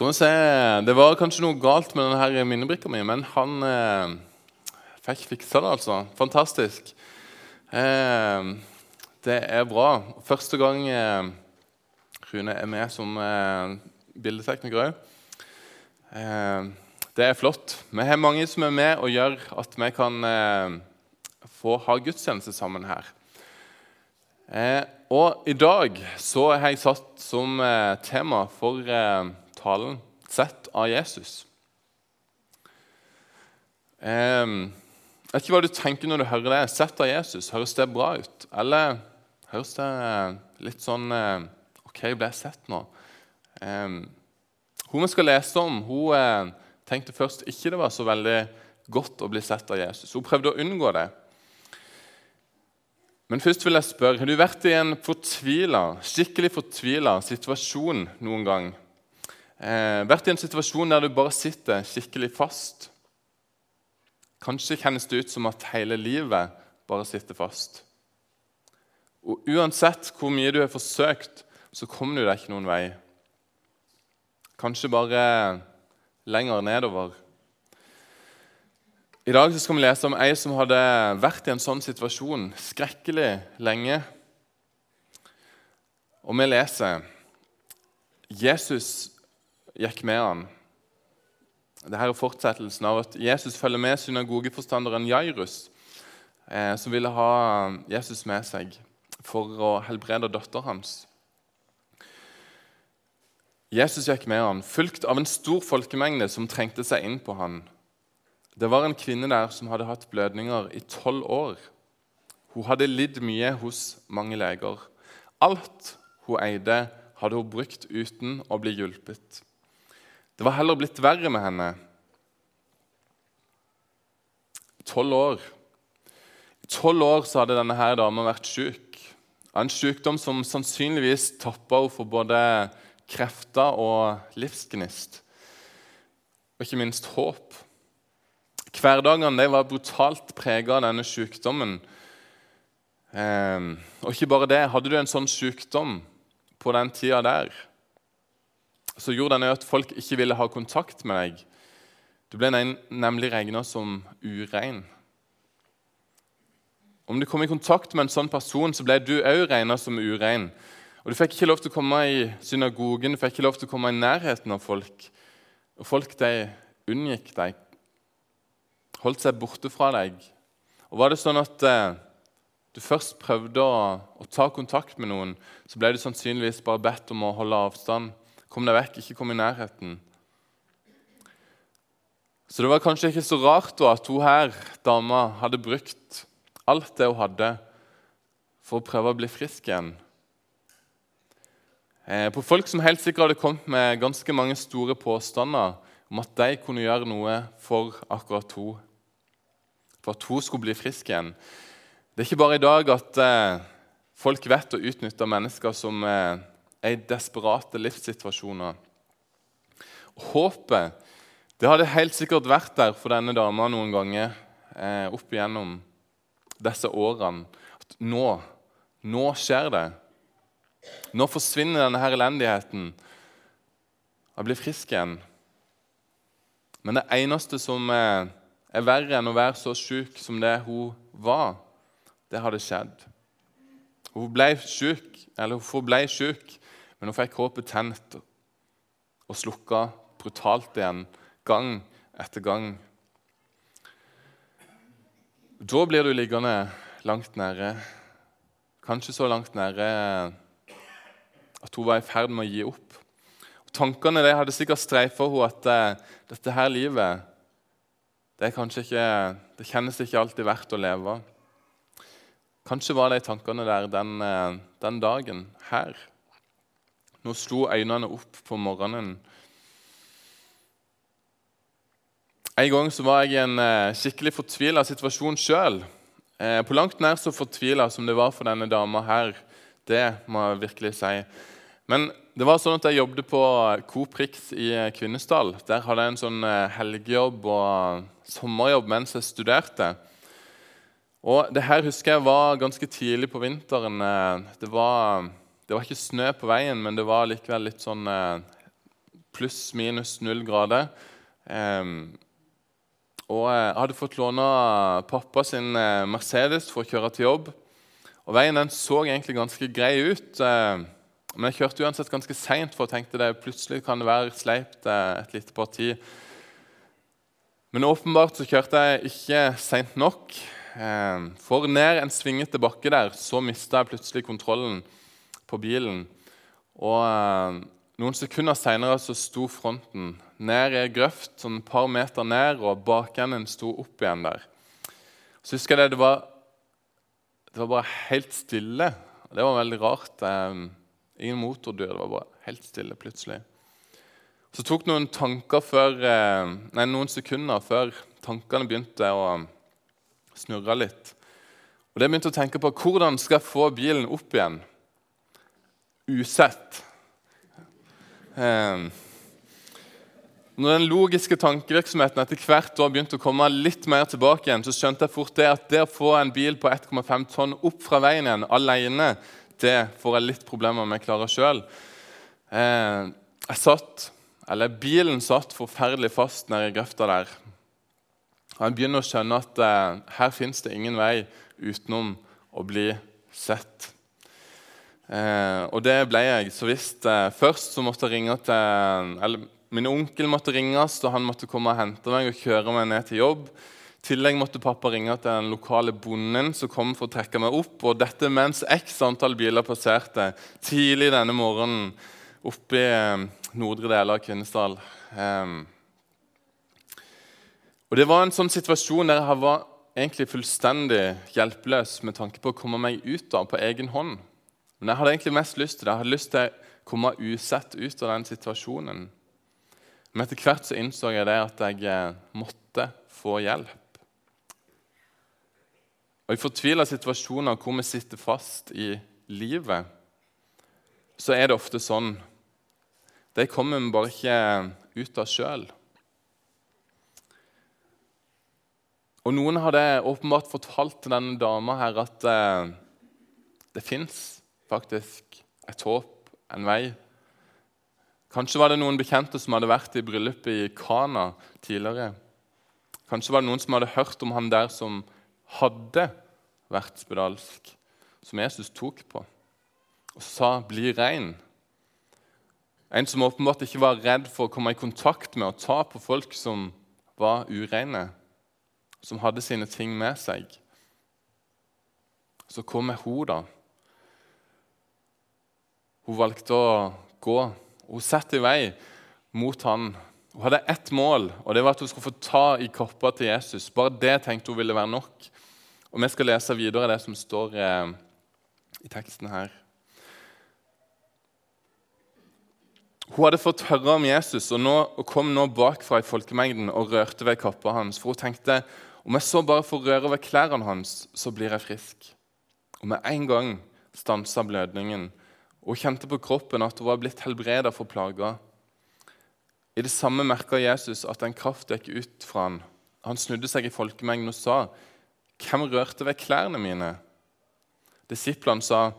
Skal vi se Det var kanskje noe galt med denne minnebrikka mi, men han eh, fikk fiksa det, altså. Fantastisk. Eh, det er bra. Første gang eh, Rune er med som eh, bildetekniker òg. Eh, det er flott. Vi har mange som er med og gjør at vi kan eh, få ha gudstjeneste sammen her. Eh, og i dag så har jeg satt som tema for eh, talen 'Sett av Jesus'. Eh, jeg vet ikke hva du tenker når du hører det. 'Sett av Jesus'. Høres det bra ut? Eller høres det eh, litt sånn eh, OK, ble jeg sett nå? hun vi skal lese om, hun tenkte først ikke det var så veldig godt å bli sett av Jesus. Hun prøvde å unngå det. Men først vil jeg spørre, har du vært i en fortvila, skikkelig fortvila situasjon noen gang? Eh, vært i en situasjon der du bare sitter skikkelig fast? Kanskje kjennes det ut som at hele livet bare sitter fast. Og Uansett hvor mye du har forsøkt, så kommer du deg ikke noen vei. Kanskje bare lenger nedover. I dag skal vi lese om ei som hadde vært i en sånn situasjon skrekkelig lenge. Og vi leser Jesus gikk med han. Dette er fortsettelsen av at Jesus følger med synagogeforstanderen Jairus, eh, som ville ha Jesus med seg for å helbrede datteren hans. Jesus gikk med han, fulgt av en stor folkemengde som trengte seg inn på han. Det var en kvinne der som hadde hatt blødninger i tolv år. Hun hadde lidd mye hos mange leger. Alt hun eide, hadde hun brukt uten å bli hjulpet. Det var heller blitt verre med henne. Tolv år. I tolv år så hadde denne her dama vært syk. En sykdom som sannsynligvis tappa henne for både krefter og livsgnist. Og ikke minst håp. Hverdagene var brutalt prega av denne sykdommen. Eh, og ikke bare det. Hadde du en sånn sykdom på den tida der, så gjorde den at folk ikke ville ha kontakt med deg. Du ble nemlig regna som urein. Om du kom i kontakt med en sånn person, så ble du òg regna som urein. Og Du fikk ikke lov til å komme i synagogen, du fikk ikke lov til å komme i nærheten av folk. Og folk de unngikk deg holdt seg borte fra deg. Og Var det sånn at eh, du først prøvde å, å, ta kontakt med noen, så ble du sannsynligvis bare bedt om å holde avstand. Kom deg vekk, ikke kom i nærheten. Så det var kanskje ikke så rart da at hun her, dama hadde brukt alt det hun hadde, for å prøve å bli frisk igjen. Eh, på folk som helt sikkert hadde kommet med ganske mange store påstander om at de kunne gjøre noe for akkurat hun, for at hun skulle bli frisk igjen. Det er ikke bare i dag at eh, folk vet å utnytte mennesker som eh, i desperate livssituasjoner. Håpet det hadde helt sikkert vært der for denne dama noen ganger eh, opp igjennom disse årene. At nå, nå skjer det. Nå forsvinner denne her elendigheten. Jeg blir frisk igjen. Men det eneste som er verre enn å være så syk som det hun var. Det hadde skjedd. Hun ble syk, eller hun forble syk, men hun fikk håpet tent og slukka brutalt igjen, gang etter gang. Da blir du liggende langt nære. kanskje så langt nære at hun var i ferd med å gi opp. Og tankene de hadde sikkert streifa henne at uh, dette her livet det, ikke, det, kjennes ikke alltid verdt å leve. Kanskje var de tankene der den, eh, den dagen her. Nå slo øynene opp på morgenen. En gang så var jeg i en eh, skikkelig fortvila situasjon sjøl. Eh, på langt nær så fortvila som det var for denne dama her. Det må jeg virkelig si. Men det var sånn at jeg jobbet på Coop Rix i Kvinesdal. Der hadde jeg en sånn helgejobb og sommerjobb mens jeg studerte. Og det her husker jeg var ganske tidlig på vinteren. Eh, det var, det var ikke snø på veien, men det var likevel litt sånn eh, pluss-minus null grader. Eh, og jeg hadde fått låne pappa sin eh, Mercedes for å kjøre til jobb. Og Veien den så egentlig ganske grei ut, eh, men jeg kjørte uansett ganske seint, for jeg tenkte det plutselig kan det være sleipt eh, et lite parti. Men åpenbart så kjørte jeg ikke seint nok. Eh, for ned en svingete bakke der så mista jeg plutselig kontrollen på bilen. Og eh, noen sekunder seinere sto fronten ned i ei grøft sånn et par meter ned, og bakenden sto opp igjen der. Så husker jeg det, det var, det var bare helt stille. Det var veldig rart. Ingen motordyr. Det var bare helt stille plutselig. Så tok noen tanker før, eh, nei, noen sekunder før tankene begynte å snurre litt. Og det begynte å tenke på hvordan skal jeg få bilen opp igjen usett. Eh, når den logiske tankevirksomheten etter hvert år begynte å komme litt mer tilbake, igjen, så skjønte jeg fort det at det å få en bil på 1,5 tonn opp fra veien igjen alene, det får jeg litt problemer med å klare sjøl. Eh, jeg satt eller bilen satt forferdelig fast nede i grøfta der. Og Jeg begynner å skjønne at eh, her fins det ingen vei utenom å bli sett. Eh, og det ble jeg så visst. Eh, først så måtte jeg ringe til eller Min onkel måtte ringes, og han måtte komme og hente meg og kjøre meg ned til jobb. I tillegg måtte pappa ringe til den lokale bonden som kom for å trekke meg opp. Og dette mens x antall biler passerte tidlig denne morgenen oppe i eh, nordre deler av Kvinesdal. Um, og Det var en sånn situasjon der jeg var egentlig fullstendig hjelpeløs med tanke på å komme meg ut av på egen hånd. Men jeg hadde egentlig mest lyst til det. Jeg hadde lyst til å komme usett ut av den situasjonen. Men etter hvert så innså jeg det at jeg eh, måtte få hjelp. Og I fortvila situasjoner hvor vi sitter fast i livet, så er det ofte sånn det kommer vi bare ikke ut av sjøl. Og Noen hadde åpenbart fortalt til denne dama her at eh, det fins faktisk et håp, en vei. Kanskje var det noen bekjente som hadde vært i bryllupet i Kana tidligere. Kanskje var det noen som hadde hørt om han der som hadde vært spedalsk, som Jesus tok på, og sa 'bli rein'. En som åpenbart ikke var redd for å komme i kontakt med og ta på folk som var ureine, som hadde sine ting med seg. Så kommer hun, da. Hun valgte å gå. Hun satte i vei mot han. Hun hadde ett mål, og det var at hun skulle få ta i koppa til Jesus. Bare det tenkte hun ville være nok. Og Vi skal lese videre det som står eh, i teksten her. Hun hadde fått høre om Jesus og, nå, og kom nå bakfra i folkemengden og rørte ved kappa hans. For hun tenkte om jeg så bare får røre ved klærne hans, så blir jeg frisk. Og med en gang stansa blødningen, hun kjente på kroppen at hun var blitt helbreda for plager. I det samme merka Jesus at en kraft gikk ut fra han. Han snudde seg i folkemengden og sa, 'Hvem rørte ved klærne mine?' Disiplene sa,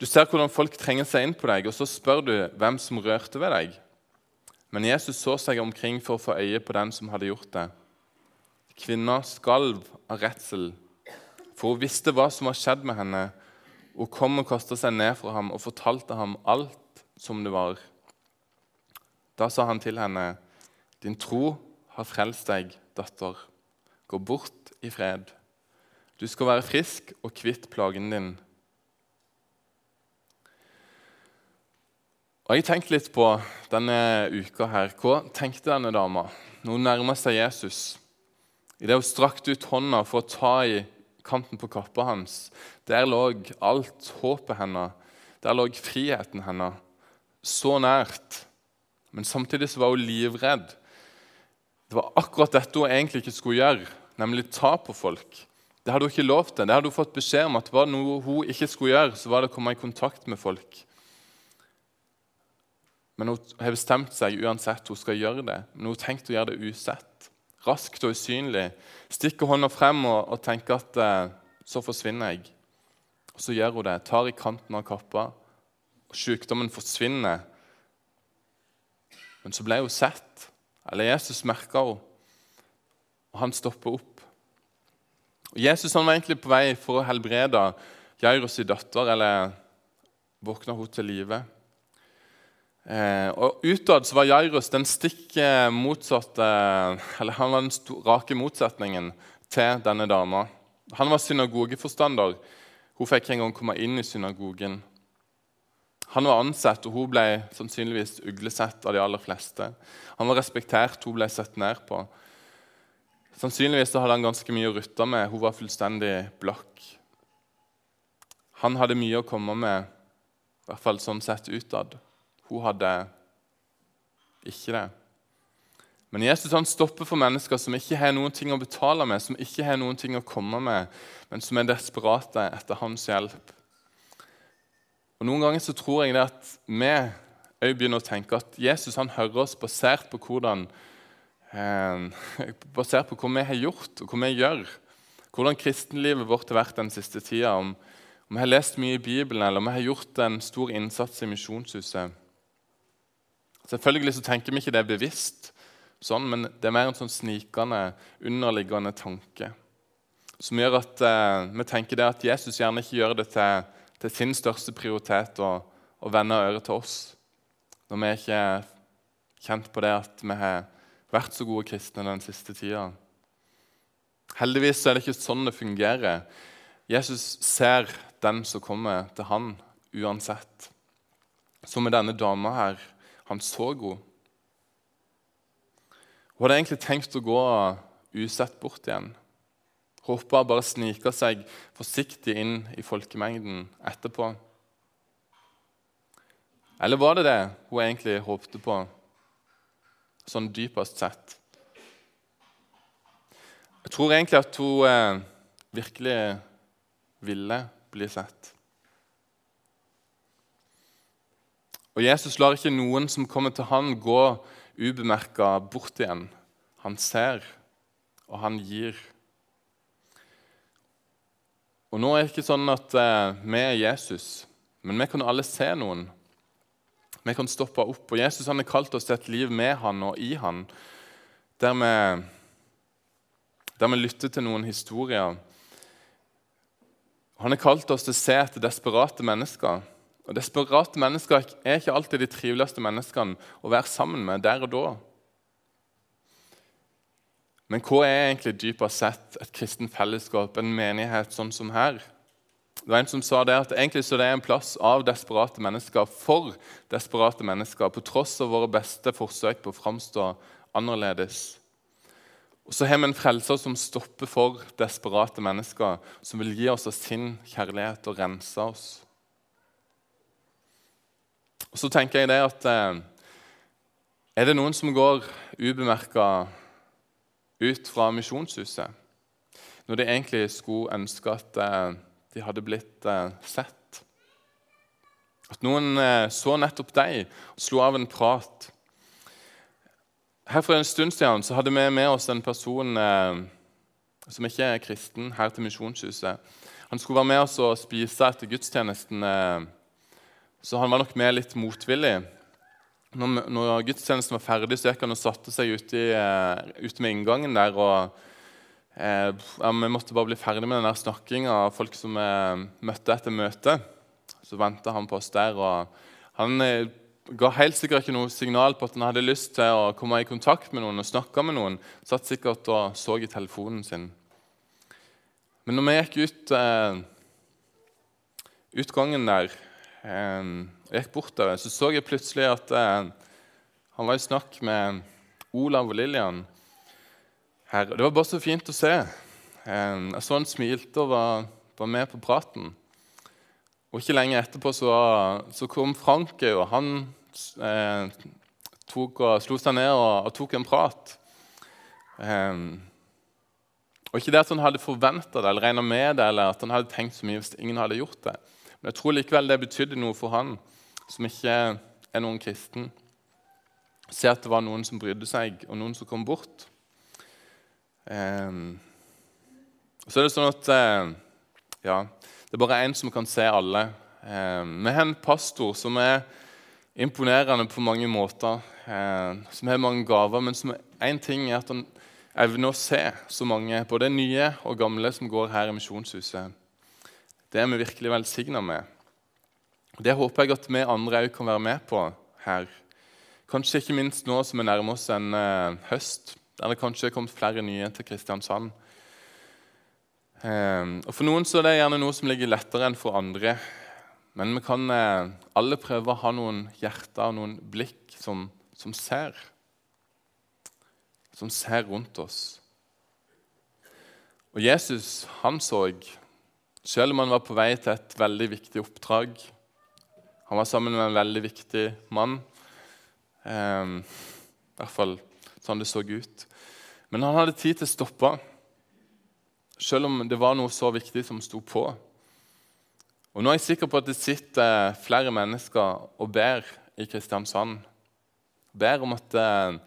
du ser hvordan folk trenger seg inn på deg, og så spør du hvem som rørte ved deg. Men Jesus så seg omkring for å få øye på den som hadde gjort det. Kvinna skalv av redsel, for hun visste hva som var skjedd med henne. Hun kom og kasta seg ned fra ham og fortalte ham alt som det var. Da sa han til henne, 'Din tro har frelst deg, datter. Gå bort i fred.' Du skal være frisk og kvitt plagen din.' Og Jeg tenkte litt på denne uka her. Hva tenkte denne dama når hun nærma seg Jesus? Idet hun strakte ut hånda for å ta i kanten på kappa hans, der lå alt håpet hennes. Der lå friheten hennes. Så nært. Men samtidig så var hun livredd. Det var akkurat dette hun egentlig ikke skulle gjøre, nemlig ta på folk. Det hadde hun ikke lov til. Det hadde hun fått beskjed om at var det noe hun ikke skulle gjøre, så var det å komme i kontakt med folk. Men hun har bestemt seg uansett. Hun skal gjøre det. Men hun har tenkt å gjøre det usett. Raskt og usynlig. Stikker hånda frem og, og tenker at eh, så forsvinner jeg. Og Så gjør hun det. Tar i kanten av kappa. og Sykdommen forsvinner. Men så ble hun sett. Eller Jesus merka henne, og han stopper opp. Og Jesus han var egentlig på vei for å helbrede Jairus' datter, eller våkna hun til live. Eh, og Utad var Jairus den stikk motsatte Eller han var den rake motsetningen til denne dama. Han var synagogeforstander. Hun fikk ikke engang komme inn i synagogen. Han var ansett, og hun ble sannsynligvis uglesett av de aller fleste. Han var respektert, hun ble sett ned på. Sannsynligvis hadde han ganske mye å rutte med. Hun var fullstendig blakk. Han hadde mye å komme med, i hvert fall sånn sett utad. Hun hadde ikke det. Men Jesus han stopper for mennesker som ikke har noen ting å betale med, som ikke har noen ting å komme med, men som er desperate etter hans hjelp. Og Noen ganger så tror jeg det at vi òg begynner å tenke at Jesus han hører oss basert på hvordan eh, basert på hva vi har gjort og hva vi gjør. Hvordan kristenlivet vårt har vært den siste tida. Om, om vi har lest mye i Bibelen eller om vi har gjort en stor innsats i Misjonshuset. Selvfølgelig så tenker vi ikke det er bevisst, sånn, men det er mer en sånn snikende, underliggende tanke. Som gjør at eh, vi tenker det at Jesus gjerne ikke gjør det til, til sin største prioritet å, å vende øret til oss. Når vi ikke er kjent på det at vi har vært så gode kristne den siste tida. Heldigvis er det ikke sånn det fungerer. Jesus ser den som kommer til han uansett. Som med denne dama her. Han så henne. Hun hadde egentlig tenkt å gå usett bort igjen. Håpa bare snike seg forsiktig inn i folkemengden etterpå. Eller var det det hun egentlig håpte på, sånn dypest sett? Jeg tror egentlig at hun eh, virkelig ville bli sett. Og Jesus lar ikke noen som kommer til han gå ubemerka bort igjen. Han ser, og han gir. Og nå er det ikke sånn at eh, vi er Jesus, men vi kan alle se noen. Vi kan stoppe opp. Og Jesus han har kalt oss til et liv med han og i han, der vi, der vi lytter til noen historier. Han har kalt oss til å se etter desperate mennesker og Desperate mennesker er ikke alltid de triveligste menneskene å være sammen med der og da. Men hva er egentlig dypest sett et kristen fellesskap, en menighet sånn som her? Det var En som sa det at egentlig så det er en plass av desperate mennesker for desperate mennesker, på tross av våre beste forsøk på å framstå annerledes. Og så har vi en frelser som stopper for desperate mennesker, som vil gi oss av sin kjærlighet og rense oss. Og så tenker jeg det at eh, Er det noen som går ubemerka ut fra misjonshuset når de egentlig skulle ønske at eh, de hadde blitt eh, sett? At noen så nettopp deg og slo av en prat. Her For en stund siden så hadde vi med oss en person som ikke er kristen, her til Misjonshuset. Han skulle være med oss og spise etter gudstjenesten. Eh, så han var nok med litt motvillig. Når, når gudstjenesten var ferdig, så gikk han og satte seg ute, i, uh, ute med inngangen der. og eh, Vi måtte bare bli ferdig med den snakkinga av folk som vi møtte etter møtet. Så venta han på oss der. og Han ga helt sikkert ikke noe signal på at han hadde lyst til å komme i kontakt med noen og snakke med noen. Satt sikkert og så i telefonen sin. Men når vi gikk ut utgangen der jeg gikk bortover, så så jeg plutselig at han var i snakk med Olav og Lillian her. Det var bare så fint å se. Jeg så han smilte og var, var med på praten. Og ikke lenge etterpå så, så kom Frank og han eh, og slo seg ned og, og tok en prat. Eh, og Ikke det at han hadde forventa det eller regna med det, eller at han hadde tenkt så mye hvis ingen hadde gjort det. Men jeg tror likevel det betydde noe for han som ikke er noen kristen. Se at det var noen som brydde seg, og noen som kom bort. Um, så er det sånn at uh, ja, det er bare én som kan se alle. Um, vi har en pastor som er imponerende på mange måter, eh, som har mange gaver. Men som én ting er at han evner å se så mange, både nye og gamle, som går her i Misjonshuset. Det er vi virkelig velsigna med. Det håper jeg at vi andre òg kan være med på her. Kanskje ikke minst nå som vi nærmer oss en eh, høst, der det kanskje er kommet flere nye til Kristiansand. Eh, og For noen så er det gjerne noe som ligger lettere enn for andre. Men vi kan eh, alle prøve å ha noen hjerter og noen blikk som, som ser. Som ser rundt oss. Og Jesus han så, selv om han var på vei til et veldig viktig oppdrag Han var sammen med en veldig viktig mann. Eh, I hvert fall sånn det så ut. Men han hadde tid til å stoppe, selv om det var noe så viktig som sto på. Og Nå er jeg sikker på at det sitter flere mennesker og ber i Kristiansand. Ber om at eh,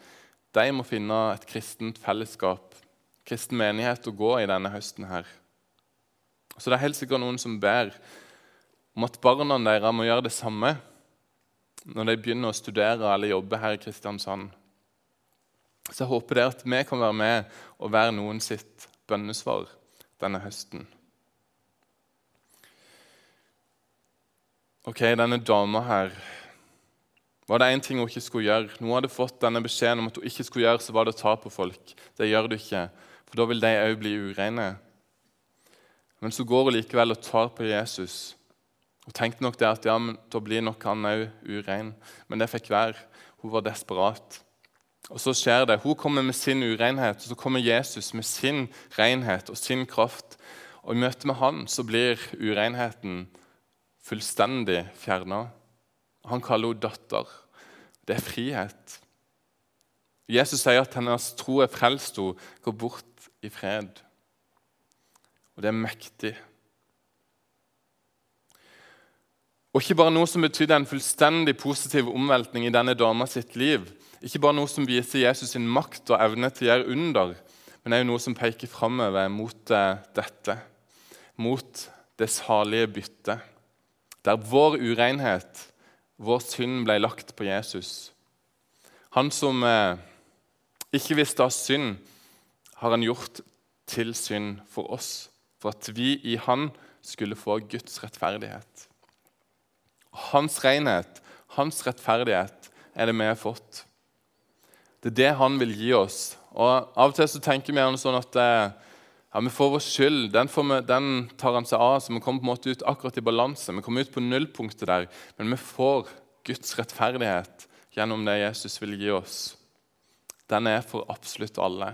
de må finne et kristent fellesskap, kristen menighet, å gå i denne høsten. her. Så det er helt sikkert noen som ber om at barna deres må gjøre det samme når de begynner å studere eller jobbe her i Kristiansand. Så jeg håper det at vi kan være med og være noen sitt bønnesvar denne høsten. Ok, denne dama her Var det én ting hun ikke skulle gjøre? Hun hadde fått denne beskjeden om at hun ikke skulle gjøre, så var det å ta på folk. Det gjør du ikke, for da vil de òg bli ureine. Men så går hun likevel og tar på Jesus. Hun tenkte nok det at ja, men da blir nok han òg urein. Men det fikk være. Hun var desperat. Og så skjer det. Hun kommer med sin urenhet, og så kommer Jesus med sin renhet og sin kraft. Og i møte med han så blir urenheten fullstendig fjerna. Han kaller henne datter. Det er frihet. Jesus sier at hennes tro er frelst henne, går bort i fred. Og det er mektig. Og ikke bare noe som betydde en fullstendig positiv omveltning i denne dama sitt liv. Ikke bare noe som viser Jesus sin makt og evne til å gjøre under, men òg noe som peker framover mot eh, dette. Mot det salige byttet der vår urenhet, vår synd, ble lagt på Jesus. Han som eh, ikke visste av synd, har han gjort til synd for oss, for at vi i han skulle få Guds rettferdighet. Hans renhet, hans rettferdighet, er det vi har fått. Det er det han vil gi oss. Og Av og til så tenker vi sånn at eh, ja, Vi får vår skyld. Den, vi, den, tar han seg av, så vi kommer på en måte ut akkurat i balanse. Vi kommer ut på nullpunktet der, men vi får Guds rettferdighet gjennom det Jesus vil gi oss. Den er for absolutt alle.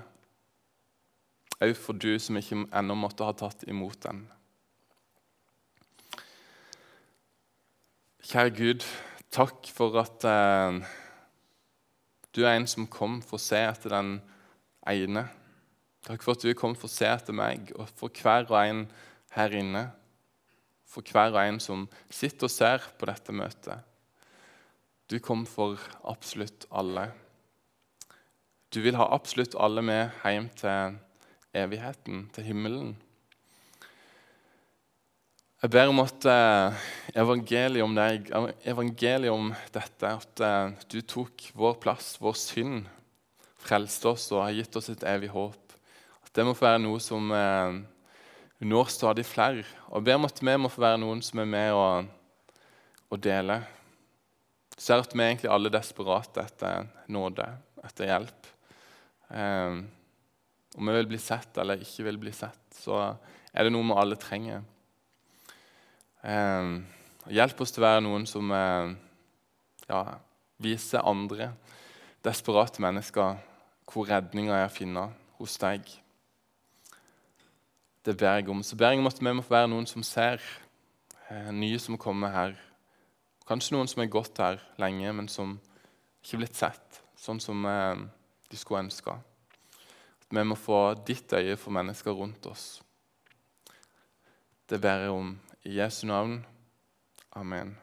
Òg for du som ikke ennå måtte ha tatt imot den. Kjære Gud, takk for at eh, du er en som kom for å se etter den ene Takk for at du kommet for å se etter meg, og for hver og en her inne. For hver og en som sitter og ser på dette møtet. Du kom for absolutt alle. Du vil ha absolutt alle med hjem til evigheten, til himmelen. Jeg ber om at eh, evangeliet om deg, evangeliet om dette, at eh, du tok vår plass, vår synd, frelste oss og har gitt oss et evig håp. At Det må få være noe som eh, når stadig flere. Og ber om at vi må få være noen som er med og, og deler. Du ser at vi er egentlig alle desperate etter nåde, etter hjelp. Eh, om vi vil bli sett eller ikke vil bli sett, så er det noe vi alle trenger. Eh, hjelp oss til å være noen som eh, ja, viser andre desperate mennesker hvor redninga er å finne hos deg. Det ber jeg om. Så ber jeg om at vi må være noen som ser eh, nye som kommer her. Kanskje noen som har gått her lenge, men som ikke er blitt sett sånn som eh, de skulle ønske. Vi må få ditt øye for mennesker rundt oss. Det ber jeg om i Jesu navn. Amen.